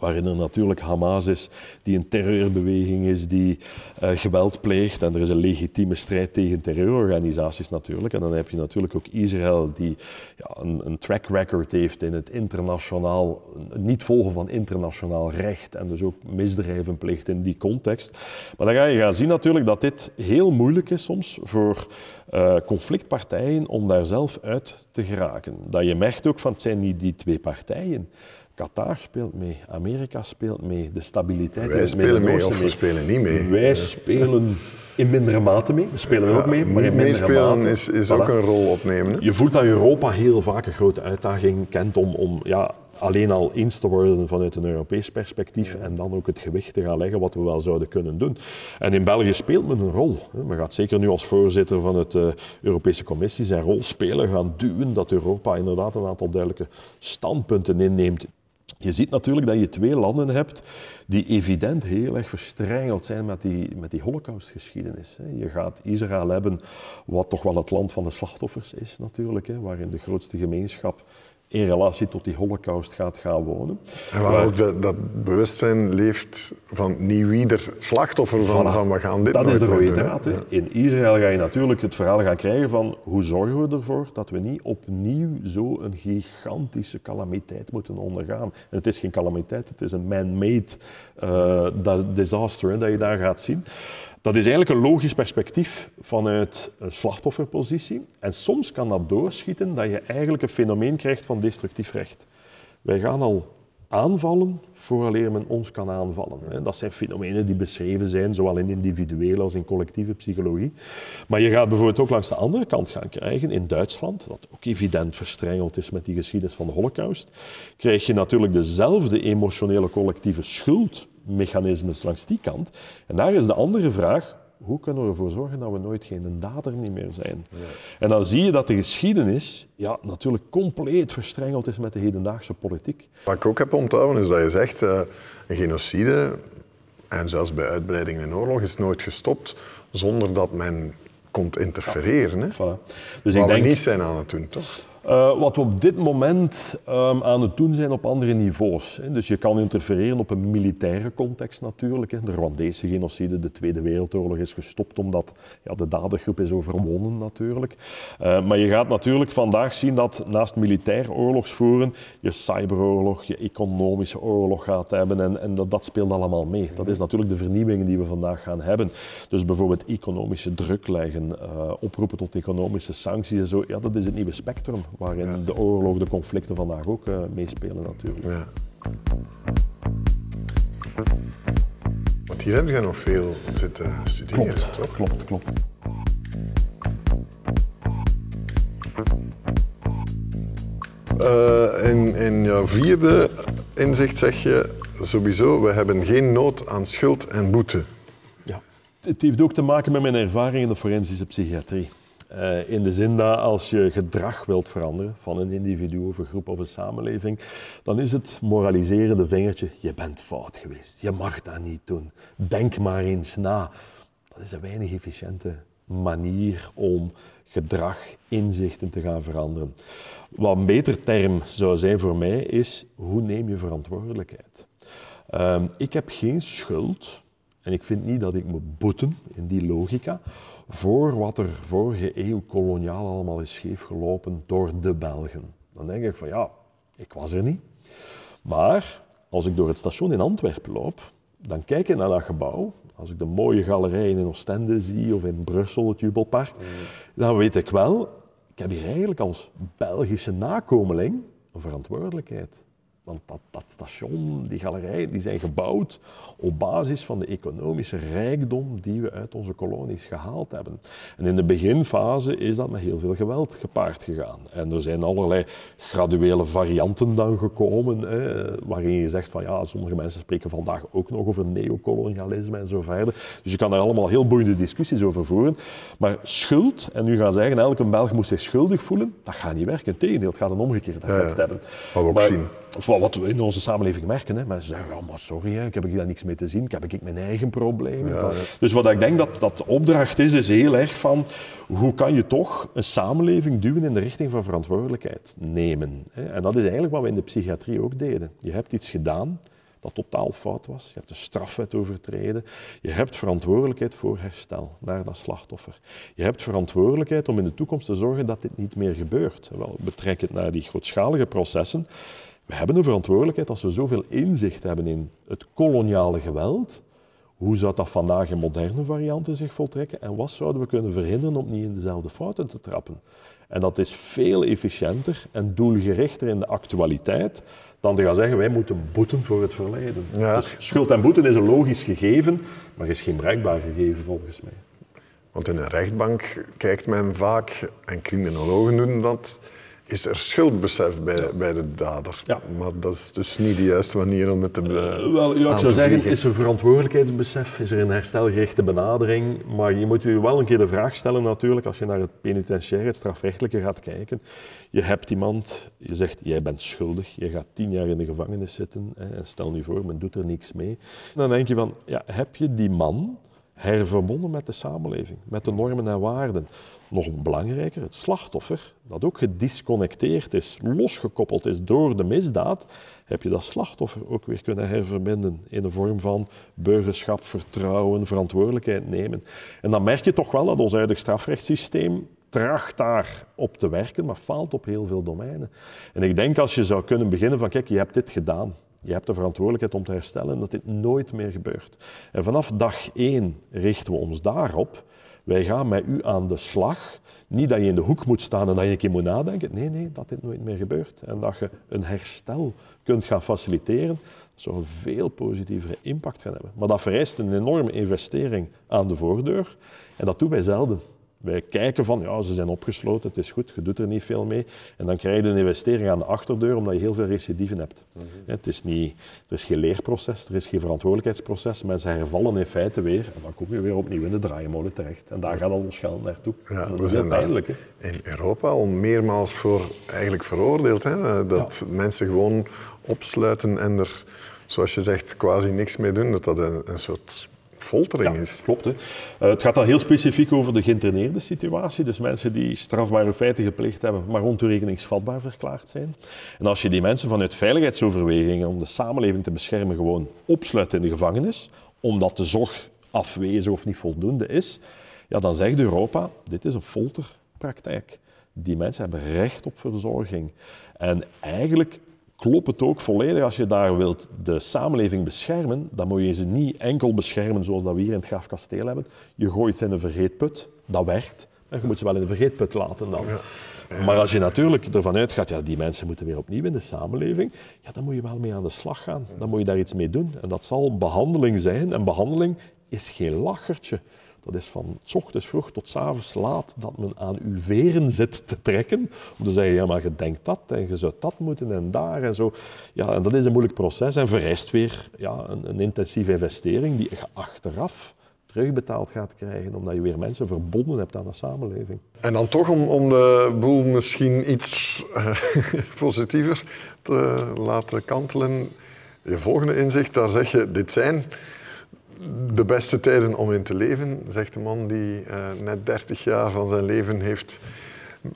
waarin er natuurlijk Hamas is, die een terreurbeweging is, die uh, geweld pleegt. En er is een legitieme strijd tegen terreurorganisaties natuurlijk. En dan heb je natuurlijk ook Israël, die ja, een, een, track record heeft in het internationaal, niet volgen van internationaal recht. En dus ook misdrijven pleegt in die context. Maar dan ga je gaan zien natuurlijk dat dit heel moeilijk is soms voor uh, conflictpartijen om daar zelf uit te geraken. Dat je merkt ook van het zijn niet die twee partijen. Qatar speelt mee, Amerika speelt mee, de stabiliteit Wij in het spelen mee of we spelen niet mee. Wij spelen in mindere mate mee. We spelen ook mee, maar in mindere Meespelen mate. is, is Voilà. ook een rol opnemen. hè? Je voelt dat Europa heel vaak een grote uitdaging kent om, om ja, alleen al eens te worden vanuit een Europees perspectief en dan ook het gewicht te gaan leggen wat we wel zouden kunnen doen. En in België speelt men een rol. hè. Men gaat zeker nu als voorzitter van het eh, Europese Commissie zijn rol spelen, gaan duwen dat Europa inderdaad een aantal duidelijke standpunten inneemt. Je ziet natuurlijk dat je twee landen hebt die evident heel erg verstrengeld zijn met die, met die holocaustgeschiedenis. Je gaat Israël hebben, wat toch wel het land van de slachtoffers is natuurlijk, waarin de grootste gemeenschap in relatie tot die holocaust gaat gaan wonen. En waar ook dat, dat bewustzijn leeft van niet ieder slachtoffer van, Voilà. van we gaan dit Dat is de rode hè. draad. In Israël ga je natuurlijk het verhaal gaan krijgen van hoe zorgen we ervoor dat we niet opnieuw zo een gigantische calamiteit moeten ondergaan. En het is geen calamiteit, het is een man-made eh, disaster hè, dat je daar gaat zien. Dat is eigenlijk een logisch perspectief vanuit een slachtofferpositie. En soms kan dat doorschieten dat je eigenlijk een fenomeen krijgt van destructief recht. Wij gaan al aanvallen vooraleer men ons kan aanvallen. Dat zijn fenomenen die beschreven zijn, zowel in individuele als in collectieve psychologie. Maar je gaat bijvoorbeeld ook langs de andere kant gaan krijgen, in Duitsland, dat ook evident verstrengeld is met die geschiedenis van de holocaust, krijg je natuurlijk dezelfde emotionele collectieve schuldmechanismes langs die kant. En daar is de andere vraag, hoe kunnen we ervoor zorgen dat we nooit geen dader niet meer zijn? En dan zie je dat de geschiedenis ja, natuurlijk compleet verstrengeld is met de hedendaagse politiek. Wat ik ook heb onthouden is dat je zegt, eh, een genocide, en zelfs bij uitbreiding in oorlog, is nooit gestopt zonder dat men komt interfereren. Hè? Voilà. Dus Wat ik denk, we niet zijn aan het doen, toch? Eh, wat we op dit moment ehm, aan het doen zijn op andere niveaus. Hè. Dus je kan interfereren op een militaire context natuurlijk. Hè. De Rwandese genocide, de Tweede Wereldoorlog is gestopt omdat ja, de dadergroep is overwonnen natuurlijk. Eh, maar je gaat natuurlijk vandaag zien dat naast militair oorlogsvoeren je cyberoorlog, je economische oorlog gaat hebben en, en dat, dat speelt allemaal mee. Dat is natuurlijk de vernieuwingen die we vandaag gaan hebben. Dus bijvoorbeeld economische druk leggen, eh, oproepen tot economische sancties en zo. Ja, dat is het nieuwe spectrum waarin de oorlog, de conflicten vandaag ook eh, meespelen natuurlijk. Ja. Want hier heb je nog veel zitten studeren, toch? klopt, klopt. Eh, in, in jouw vierde inzicht zeg je sowieso, we hebben geen nood aan schuld en boete. Ja. Het heeft ook te maken met mijn ervaring in de forensische psychiatrie. Eh, in de zin dat als je gedrag wilt veranderen van een individu of een groep of een samenleving, dan is het moraliserende vingertje, je bent fout geweest, je mag dat niet doen, denk maar eens na. Dat is een weinig efficiënte manier om gedrag, inzichten te gaan veranderen. Wat een beter term zou zijn voor mij is, hoe neem je verantwoordelijkheid? Ehm, ik heb geen schuld, en ik vind niet dat ik moet boeten in die logica, voor wat er vorige eeuw koloniaal allemaal is scheefgelopen door de Belgen. Dan denk ik van ja, ik was er niet. Maar als ik door het station in Antwerpen loop, dan kijk ik naar dat gebouw. Als ik de mooie galerijen in Oostende zie of in Brussel, het Jubelpark, dan weet ik wel, ik heb hier eigenlijk als Belgische nakomeling een verantwoordelijkheid. Want dat, dat station, die galerijen, die zijn gebouwd op basis van de economische rijkdom die we uit onze kolonies gehaald hebben. En in de beginfase is dat met heel veel geweld gepaard gegaan. En er zijn allerlei graduele varianten dan gekomen, hè, waarin je zegt van ja, sommige mensen spreken vandaag ook nog over neocolonialisme en zo verder. Dus je kan daar allemaal heel boeiende discussies over voeren. Maar schuld, en nu gaan zeggen elke Belg moet zich schuldig voelen, dat gaat niet werken. Integendeel, het gaat een omgekeerd effect ja. hebben. Wat we ook Maar- zien. Wat we in onze samenleving merken. Hè. Mensen zeggen, ja, maar sorry, hè, ik heb daar niks mee te zien. Ik heb ik mijn eigen problemen. Ja. Dus wat ik denk dat, dat de opdracht is, is heel erg van hoe kan je toch een samenleving duwen in de richting van verantwoordelijkheid nemen. Hè. En dat is eigenlijk wat we in de psychiatrie ook deden. Je hebt iets gedaan dat totaal fout was. Je hebt de strafwet overtreden. Je hebt verantwoordelijkheid voor herstel naar dat slachtoffer. Je hebt verantwoordelijkheid om in de toekomst te zorgen dat dit niet meer gebeurt. Wel, betrek het naar die grootschalige processen. We hebben een verantwoordelijkheid als we zoveel inzicht hebben in het koloniale geweld. Hoe zou dat vandaag in moderne varianten zich voltrekken en wat zouden we kunnen verhinderen om niet in dezelfde fouten te trappen? En dat is veel efficiënter en doelgerichter in de actualiteit dan te gaan zeggen wij moeten boeten voor het verleden. Ja. Dus schuld en boeten is een logisch gegeven, maar is geen bruikbaar gegeven volgens mij. Want in een rechtbank kijkt men vaak, en criminologen doen dat, is er schuldbesef bij, bij de dader. Ja. Maar dat is dus niet de juiste manier om het te Uh, wel, ja, ik zou zeggen, vliegen. is er verantwoordelijkheidsbesef, is er een herstelgerichte benadering, maar je moet je wel een keer de vraag stellen natuurlijk, als je naar het penitentiaire, het strafrechtelijke gaat kijken. Je hebt iemand, je zegt, jij bent schuldig, je gaat tien jaar in de gevangenis zitten, hè, en stel nu voor, men doet er niks mee. Dan denk je van, ja, heb je die man herverbonden met de samenleving, met de normen en waarden. Nog belangrijker, het slachtoffer, dat ook gedisconnecteerd is, losgekoppeld is door de misdaad, heb je dat slachtoffer ook weer kunnen herverbinden in de vorm van burgerschap, vertrouwen, verantwoordelijkheid nemen. En dan merk je toch wel dat ons huidig strafrechtssysteem tracht daar op te werken, maar faalt op heel veel domeinen. En ik denk als je zou kunnen beginnen van, kijk, je hebt dit gedaan. Je hebt de verantwoordelijkheid om te herstellen en dat dit nooit meer gebeurt. En vanaf dag één richten we ons daarop. Wij gaan met u aan de slag. Niet dat je in de hoek moet staan en dat je een keer moet nadenken. Nee, nee, dat dit nooit meer gebeurt. En dat je een herstel kunt gaan faciliteren, dat zou een veel positievere impact gaan hebben. Maar dat vereist een enorme investering aan de voordeur. En dat doen wij zelden. Wij kijken van, ja, ze zijn opgesloten, het is goed, je doet er niet veel mee. En dan krijg je een investering aan de achterdeur omdat je heel veel recidieven hebt. Het is niet, er is geen leerproces, er is geen verantwoordelijkheidsproces. Mensen hervallen in feite weer en dan kom je weer opnieuw in de draaimolen terecht. En daar gaat al ons geld naartoe. Ja, dat we is heel pijnlijk. Hè? in Europa al meermaals voor eigenlijk veroordeeld. Hè? Dat mensen gewoon opsluiten en er, zoals je zegt, quasi niks mee doen. Dat dat een, een soort foltering Ja, is. klopt. Hè. Eh, het gaat dan heel specifiek over de geïnterneerde situatie. Dus mensen die strafbare feiten gepleegd hebben, maar ontoerekeningsvatbaar verklaard zijn. En als je die mensen vanuit veiligheidsoverwegingen om de samenleving te beschermen gewoon opsluit in de gevangenis, omdat de zorg afwezig of niet voldoende is, ja, dan zegt Europa, dit is een folterpraktijk. Die mensen hebben recht op verzorging. En eigenlijk klopt het ook volledig. Als je daar wilt de samenleving beschermen, dan moet je ze niet enkel beschermen zoals dat we hier in het Graafkasteel hebben. Je gooit ze in een vergeetput, dat werkt. En je moet ze wel in de vergeetput laten dan. Maar als je natuurlijk ervan uitgaat, ja, die mensen moeten weer opnieuw in de samenleving, ja, dan moet je wel mee aan de slag gaan. Dan moet je daar iets mee doen. En dat zal behandeling zijn. En behandeling is geen lachertje. Dat is van s ochtends vroeg tot s avonds laat dat men aan uw veren zit te trekken. Om te zeggen, ja, maar je denkt dat en je zou dat moeten en daar en zo. Ja, en dat is een moeilijk proces en vereist weer ja, een, een intensieve investering die je achteraf terugbetaald gaat krijgen, omdat je weer mensen verbonden hebt aan de samenleving. En dan toch om, om de boel misschien iets eh, positiever te laten kantelen. Je volgende inzicht, daar zeg je, dit zijn de beste tijden om in te leven, zegt de man die eh, net 30 jaar van zijn leven heeft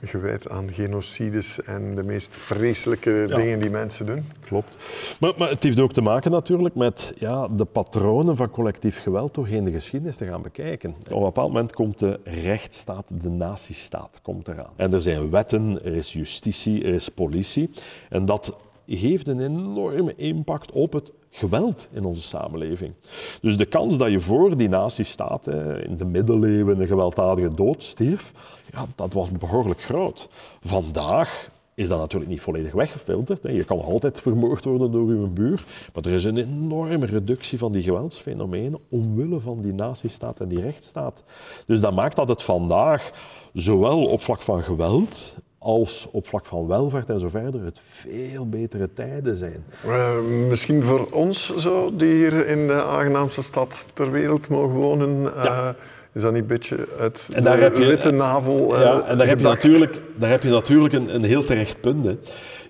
gewijd aan genocides en de meest vreselijke Ja. dingen die mensen doen. Klopt. Maar, maar het heeft ook te maken natuurlijk met ja, de patronen van collectief geweld doorheen de geschiedenis te gaan bekijken. Op een bepaald moment komt de rechtsstaat, de nazistaat, komt eraan. En er zijn wetten, er is justitie, er is politie. En dat heeft een enorme impact op het geweld in onze samenleving. Dus de kans dat je voor die nazistaat hè, in de middeleeuwen een gewelddadige dood stierf, ja, dat was behoorlijk groot. Vandaag is dat natuurlijk niet volledig weggefilterd. Je kan altijd vermoord worden door uw buur, maar er is een enorme reductie van die geweldsfenomenen omwille van die nazistaat en die rechtsstaat. Dus dat maakt dat het vandaag, zowel op vlak van geweld als op vlak van welvaart en zo verder, het veel betere tijden zijn. Eh, misschien voor ons zo, die hier in de aangenaamste stad ter wereld mogen wonen, eh, is dat niet een beetje uit En daar de heb je- witte navel eh, Ja, en daar heb, je natuurlijk, daar heb je natuurlijk een, een heel terecht punt. Hè.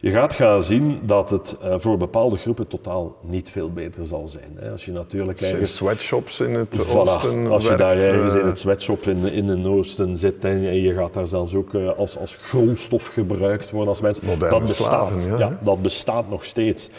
Je gaat gaan zien dat het eh, voor bepaalde groepen totaal niet veel beter zal zijn. Hè. Als je natuurlijk Zijn ergens... sweatshops in het Voilà, oosten als je werkt, daar ergens eh, in het sweatshop in, in het oosten zit en je gaat daar zelfs ook eh, als, als grondstof gebruikt worden als mensen. Dat bestaat. slaven, ja. dat bestaat nog steeds.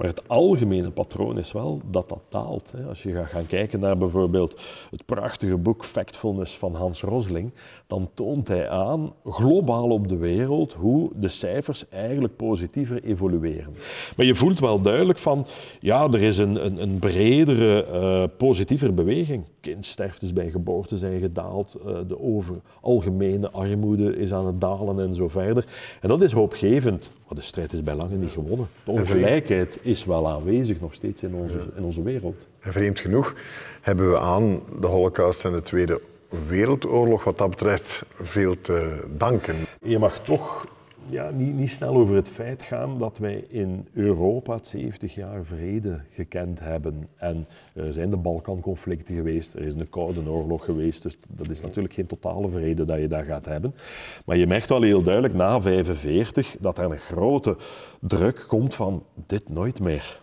Maar het algemene patroon is wel dat dat daalt. Hè. Als je gaat gaan kijken naar bijvoorbeeld het prachtige boek Factfulness van Hans Rosling, dan toont hij aan, globaal op de wereld, hoe de cijfers eigenlijk positiever evolueren. Maar je voelt wel duidelijk van, ja, er is een, een, een bredere, eh positievere beweging. Kindsterftes bij geboorte zijn gedaald, eh, de over, algemene armoede is aan het dalen en zo verder. En dat is hoopgevend, maar de strijd is bij lange niet gewonnen. De ongelijkheid is wel aanwezig nog steeds in onze, in onze wereld. En vreemd genoeg hebben we aan de Holocaust en de Tweede wereldoorlog wat dat betreft veel te danken. Je mag toch ja, niet, niet snel over het feit gaan dat wij in Europa 70 jaar vrede gekend hebben. En er zijn de Balkanconflicten geweest, er is een Koude Oorlog geweest, dus dat is natuurlijk geen totale vrede dat je daar gaat hebben. Maar je merkt wel heel duidelijk na 45 dat er een grote druk komt van dit nooit meer.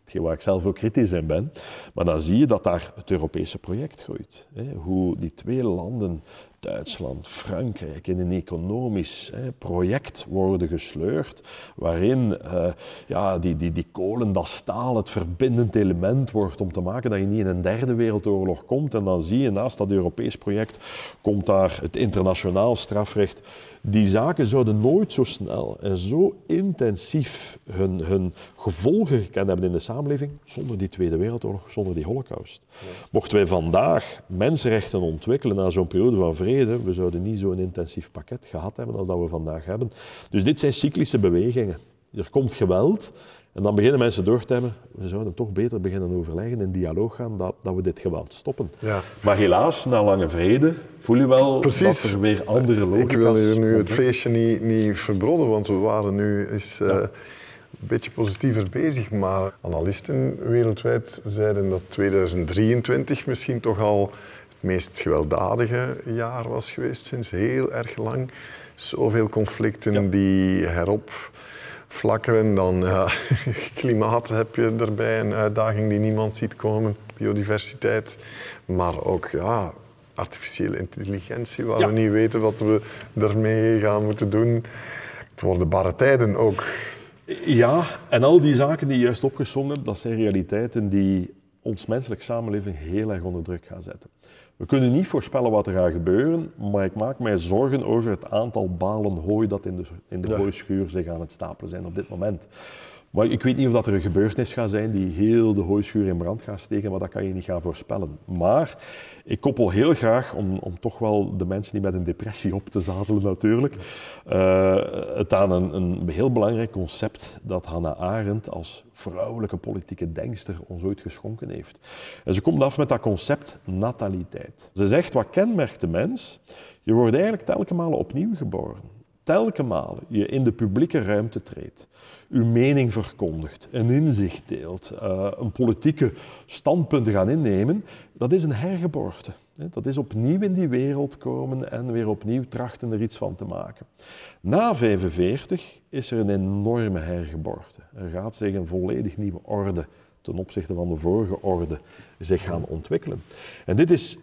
Hetgeen waar ik zelf ook kritisch in ben. Maar dan zie je dat daar het Europese project groeit. Hoe die twee landen Duitsland, Frankrijk in een economisch hè, project worden gesleurd, waarin uh, ja, die, die, die kolen, dat staal het verbindend element wordt om te maken dat je niet in een derde wereldoorlog komt. En dan zie je naast dat Europees project komt daar het internationaal strafrecht. Die zaken zouden nooit zo snel en zo intensief hun, hun gevolgen gekend hebben in de samenleving zonder die Tweede Wereldoorlog, zonder die Holocaust. Mochten wij vandaag mensenrechten ontwikkelen na zo'n periode van vrede, we zouden niet zo'n intensief pakket gehad hebben als dat we vandaag hebben. Dus dit zijn cyclische bewegingen. Er komt geweld en dan beginnen mensen door te hebben, we zouden toch beter beginnen overleggen, in dialoog gaan, dat, dat we dit geweld stoppen. Ja. Maar helaas, na lange vrede, voel je wel dat er weer andere logica's... Ik wil hier nu het feestje niet, niet verbroden, want we waren nu eens, uh, een beetje positiever bezig. Maar analisten wereldwijd zeiden dat 2023 misschien toch al meest gewelddadige jaar was geweest sinds heel erg lang. Zoveel conflicten die herop flakkeren. Dan ja, klimaat heb je erbij, een uitdaging die niemand ziet komen, biodiversiteit. Maar ook ja, artificiële intelligentie, waar we niet weten wat we daarmee gaan moeten doen. Het worden barre tijden ook. Ja, en al die zaken die je juist opgezongen dat zijn realiteiten die ons menselijk samenleving heel erg onder druk gaan zetten. We kunnen niet voorspellen wat er gaat gebeuren, maar ik maak mij zorgen over het aantal balen hooi dat in de, in de hooischuur zich aan het stapelen zijn op dit moment. Maar ik weet niet of dat er een gebeurtenis gaat zijn die heel de hooischuur in brand gaat steken, maar dat kan je niet gaan voorspellen. Maar ik koppel heel graag, om, om toch wel de mensen die met een depressie op te zadelen natuurlijk, uh, het aan een, een heel belangrijk concept dat Hannah Arendt als vrouwelijke politieke denkster ons ooit geschonken heeft. En ze komt af met dat concept nataliteit. Ze zegt, wat kenmerkt de mens? Je wordt eigenlijk telkens opnieuw geboren telke malen je in de publieke ruimte treedt, uw mening verkondigt, een inzicht deelt, uh, een politieke standpunten gaan innemen, dat is een hergeboorte. Dat is opnieuw in die wereld komen en weer opnieuw trachten er iets van te maken. Na 45 is er een enorme hergeboorte. Er gaat zich een volledig nieuwe orde ten opzichte van de vorige orde zich gaan ontwikkelen. En dit is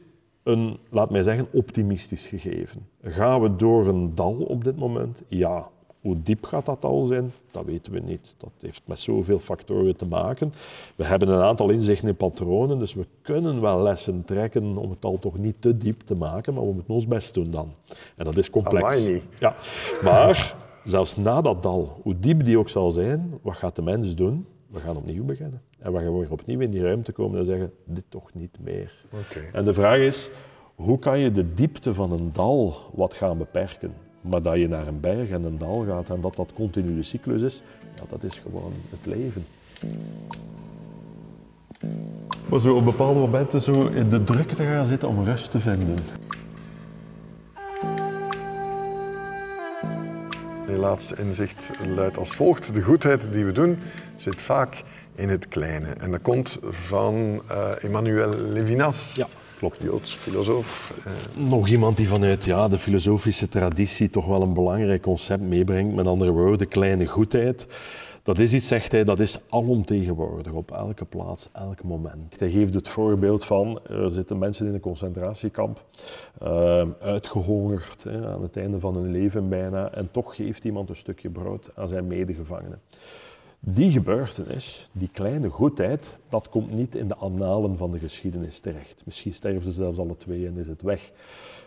een, laat mij zeggen, optimistisch gegeven. Gaan we door een dal op dit moment? Ja. Hoe diep gaat dat dal zijn? Dat weten we niet. Dat heeft met zoveel factoren te maken. We hebben een aantal inzichten in patronen, dus we kunnen wel lessen trekken om het dal toch niet te diep te maken, maar we moeten ons best doen dan. En dat is complex. Ja. Maar zelfs na dat dal, hoe diep die ook zal zijn, wat gaat de mens doen? We gaan opnieuw beginnen. En we gaan weer opnieuw in die ruimte komen en zeggen, dit toch niet meer. En de vraag is, hoe kan je de diepte van een dal wat gaan beperken? Maar dat je naar een berg en een dal gaat en dat dat continue cyclus is, ja, dat is gewoon het leven. Maar zo op bepaalde momenten zo in de drukte gaan zitten om rust te vinden. Je laatste inzicht luidt als volgt. De goedheid die we doen zit vaak in het kleine. En dat komt van uh, Emmanuel Levinas. Ja. Klopt. Joods filosoof. Uh. Nog iemand die vanuit ja, de filosofische traditie toch wel een belangrijk concept meebrengt. Met andere woorden, kleine goedheid. Dat is iets, zegt hij, dat is alomtegenwoordig, op elke plaats, elk moment. Hij geeft het voorbeeld van, er zitten mensen in een concentratiekamp, uh, uitgehongerd hè, aan het einde van hun leven bijna, en toch geeft iemand een stukje brood aan zijn medegevangenen. Die gebeurtenis, die kleine goedheid, dat komt niet in de annalen van de geschiedenis terecht. Misschien sterven ze zelfs alle twee en is het weg.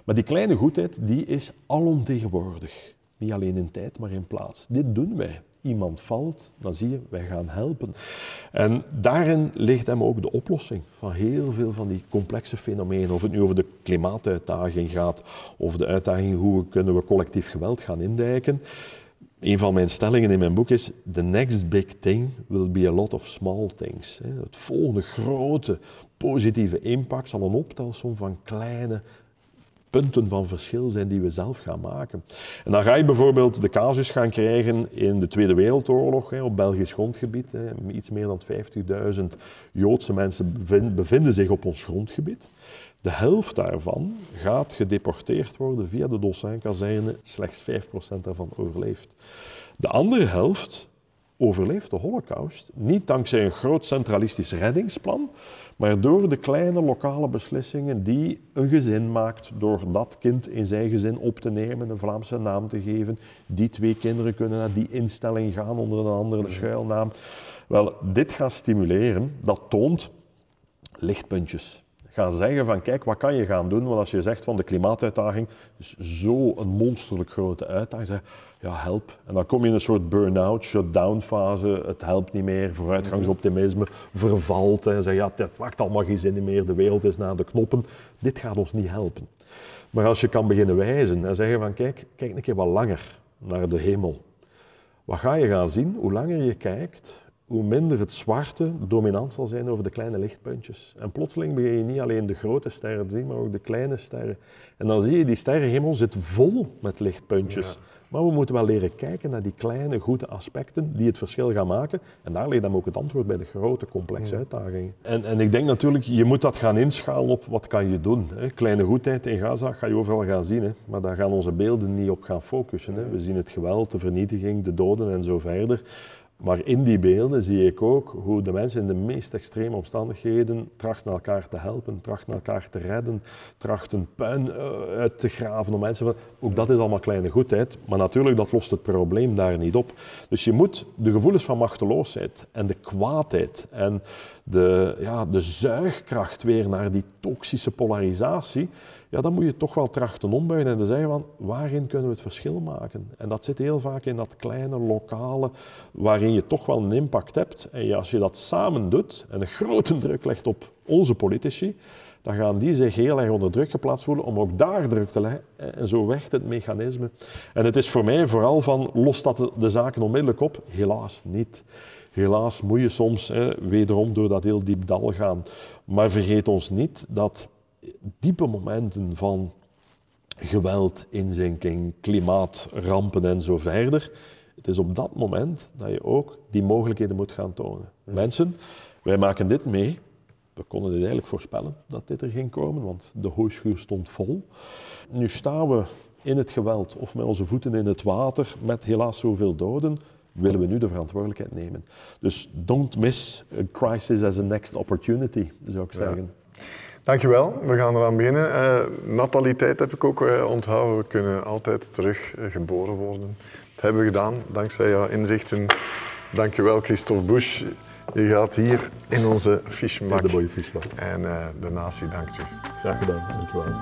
Maar die kleine goedheid, die is alomtegenwoordig. Niet alleen in tijd, maar in plaats. Dit doen wij. Iemand valt, dan zie je, wij gaan helpen. En daarin ligt hem ook de oplossing van heel veel van die complexe fenomenen. Of het nu over de klimaatuitdaging gaat, of de uitdaging hoe kunnen we collectief geweld gaan indijken. Een van mijn stellingen in mijn boek is: The next big thing will be a lot of small things. Het volgende grote positieve impact zal een optelsom van kleine punten van verschil zijn die we zelf gaan maken. En dan ga je bijvoorbeeld de casus gaan krijgen in de Tweede Wereldoorlog op Belgisch grondgebied. Iets meer dan 50.000 Joodse mensen bevinden zich op ons grondgebied. De helft daarvan gaat gedeporteerd worden via de Dossin-kazerne. Slechts 5% daarvan overleeft. De andere helft overleeft de holocaust niet dankzij een groot centralistisch reddingsplan, maar door de kleine lokale beslissingen die een gezin maakt door dat kind in zijn gezin op te nemen, een Vlaamse naam te geven. Die twee kinderen kunnen naar die instelling gaan onder een andere schuilnaam. Wel, dit gaat stimuleren, dat toont lichtpuntjes gaan zeggen van kijk, wat kan je gaan doen? Want als je zegt van de klimaatuitdaging is zo een monsterlijk grote uitdaging, zeg ja, help. En dan kom je in een soort burn-out, shut-down fase, het helpt niet meer, vooruitgangsoptimisme vervalt en zeg ja, het maakt allemaal geen zin meer, de wereld is naar de knoppen. Dit gaat ons niet helpen. Maar als je kan beginnen wijzen en zeggen van kijk, kijk een keer wat langer naar de hemel. Wat ga je gaan zien? Hoe langer je kijkt, hoe minder het zwarte dominant zal zijn over de kleine lichtpuntjes. En plotseling begin je niet alleen de grote sterren te zien, maar ook de kleine sterren. En dan zie je, die sterrenhemel zit vol met lichtpuntjes. Maar we moeten wel leren kijken naar die kleine, goede aspecten die het verschil gaan maken. En daar ligt dan ook het antwoord bij de grote, complexe uitdagingen. En, en ik denk natuurlijk, je moet dat gaan inschalen op wat kan je doen. Hè. Kleine goedheid in Gaza ga je overal gaan zien, hè. maar daar gaan onze beelden niet op gaan focussen. Hè. We zien het geweld, de vernietiging, de doden en zo verder. Maar in die beelden zie ik ook hoe de mensen in de meest extreme omstandigheden trachten elkaar te helpen, trachten elkaar te redden, trachten puin eh, uit te graven om mensen. Ook dat is allemaal kleine goedheid, maar natuurlijk dat lost het probleem daar niet op. Dus je moet de gevoelens van machteloosheid en de kwaadheid en de, ja, de zuigkracht weer naar die toxische polarisatie, ja, dan moet je toch wel trachten ombuigen en te zeggen van waarin kunnen we het verschil maken. En dat zit heel vaak in dat kleine, lokale, waarin je toch wel een impact hebt. En als je dat samen doet en een grote druk legt op onze politici, dan gaan die zich heel erg onder druk geplaatst voelen om ook daar druk te leggen. En zo werkt het mechanisme. En het is voor mij vooral van, lost dat de zaken onmiddellijk op? Helaas niet. Helaas moet je soms hè, wederom door dat heel diep dal gaan. Maar vergeet ons niet dat diepe momenten van geweld, inzinking, klimaatrampen en zo verder. Het is op dat moment dat je ook die mogelijkheden moet gaan tonen. Mensen, wij maken dit mee. We konden dit eigenlijk voorspellen dat dit er ging komen, want de hooischuur stond vol. Nu staan we in het geweld of met onze voeten in het water met helaas zoveel doden willen we nu de verantwoordelijkheid nemen. Dus don't miss a crisis as a next opportunity, zou ik zeggen. Dankjewel. We gaan eraan beginnen. Uh, nataliteit heb ik ook uh, onthouden. We kunnen altijd terug uh, geboren worden. Dat hebben we gedaan, dankzij jouw inzichten. Dankjewel, Christophe Busch. Je gaat hier in onze fischbak. De mooie fischbak. En de natie dankt u. Graag gedaan, dankjewel.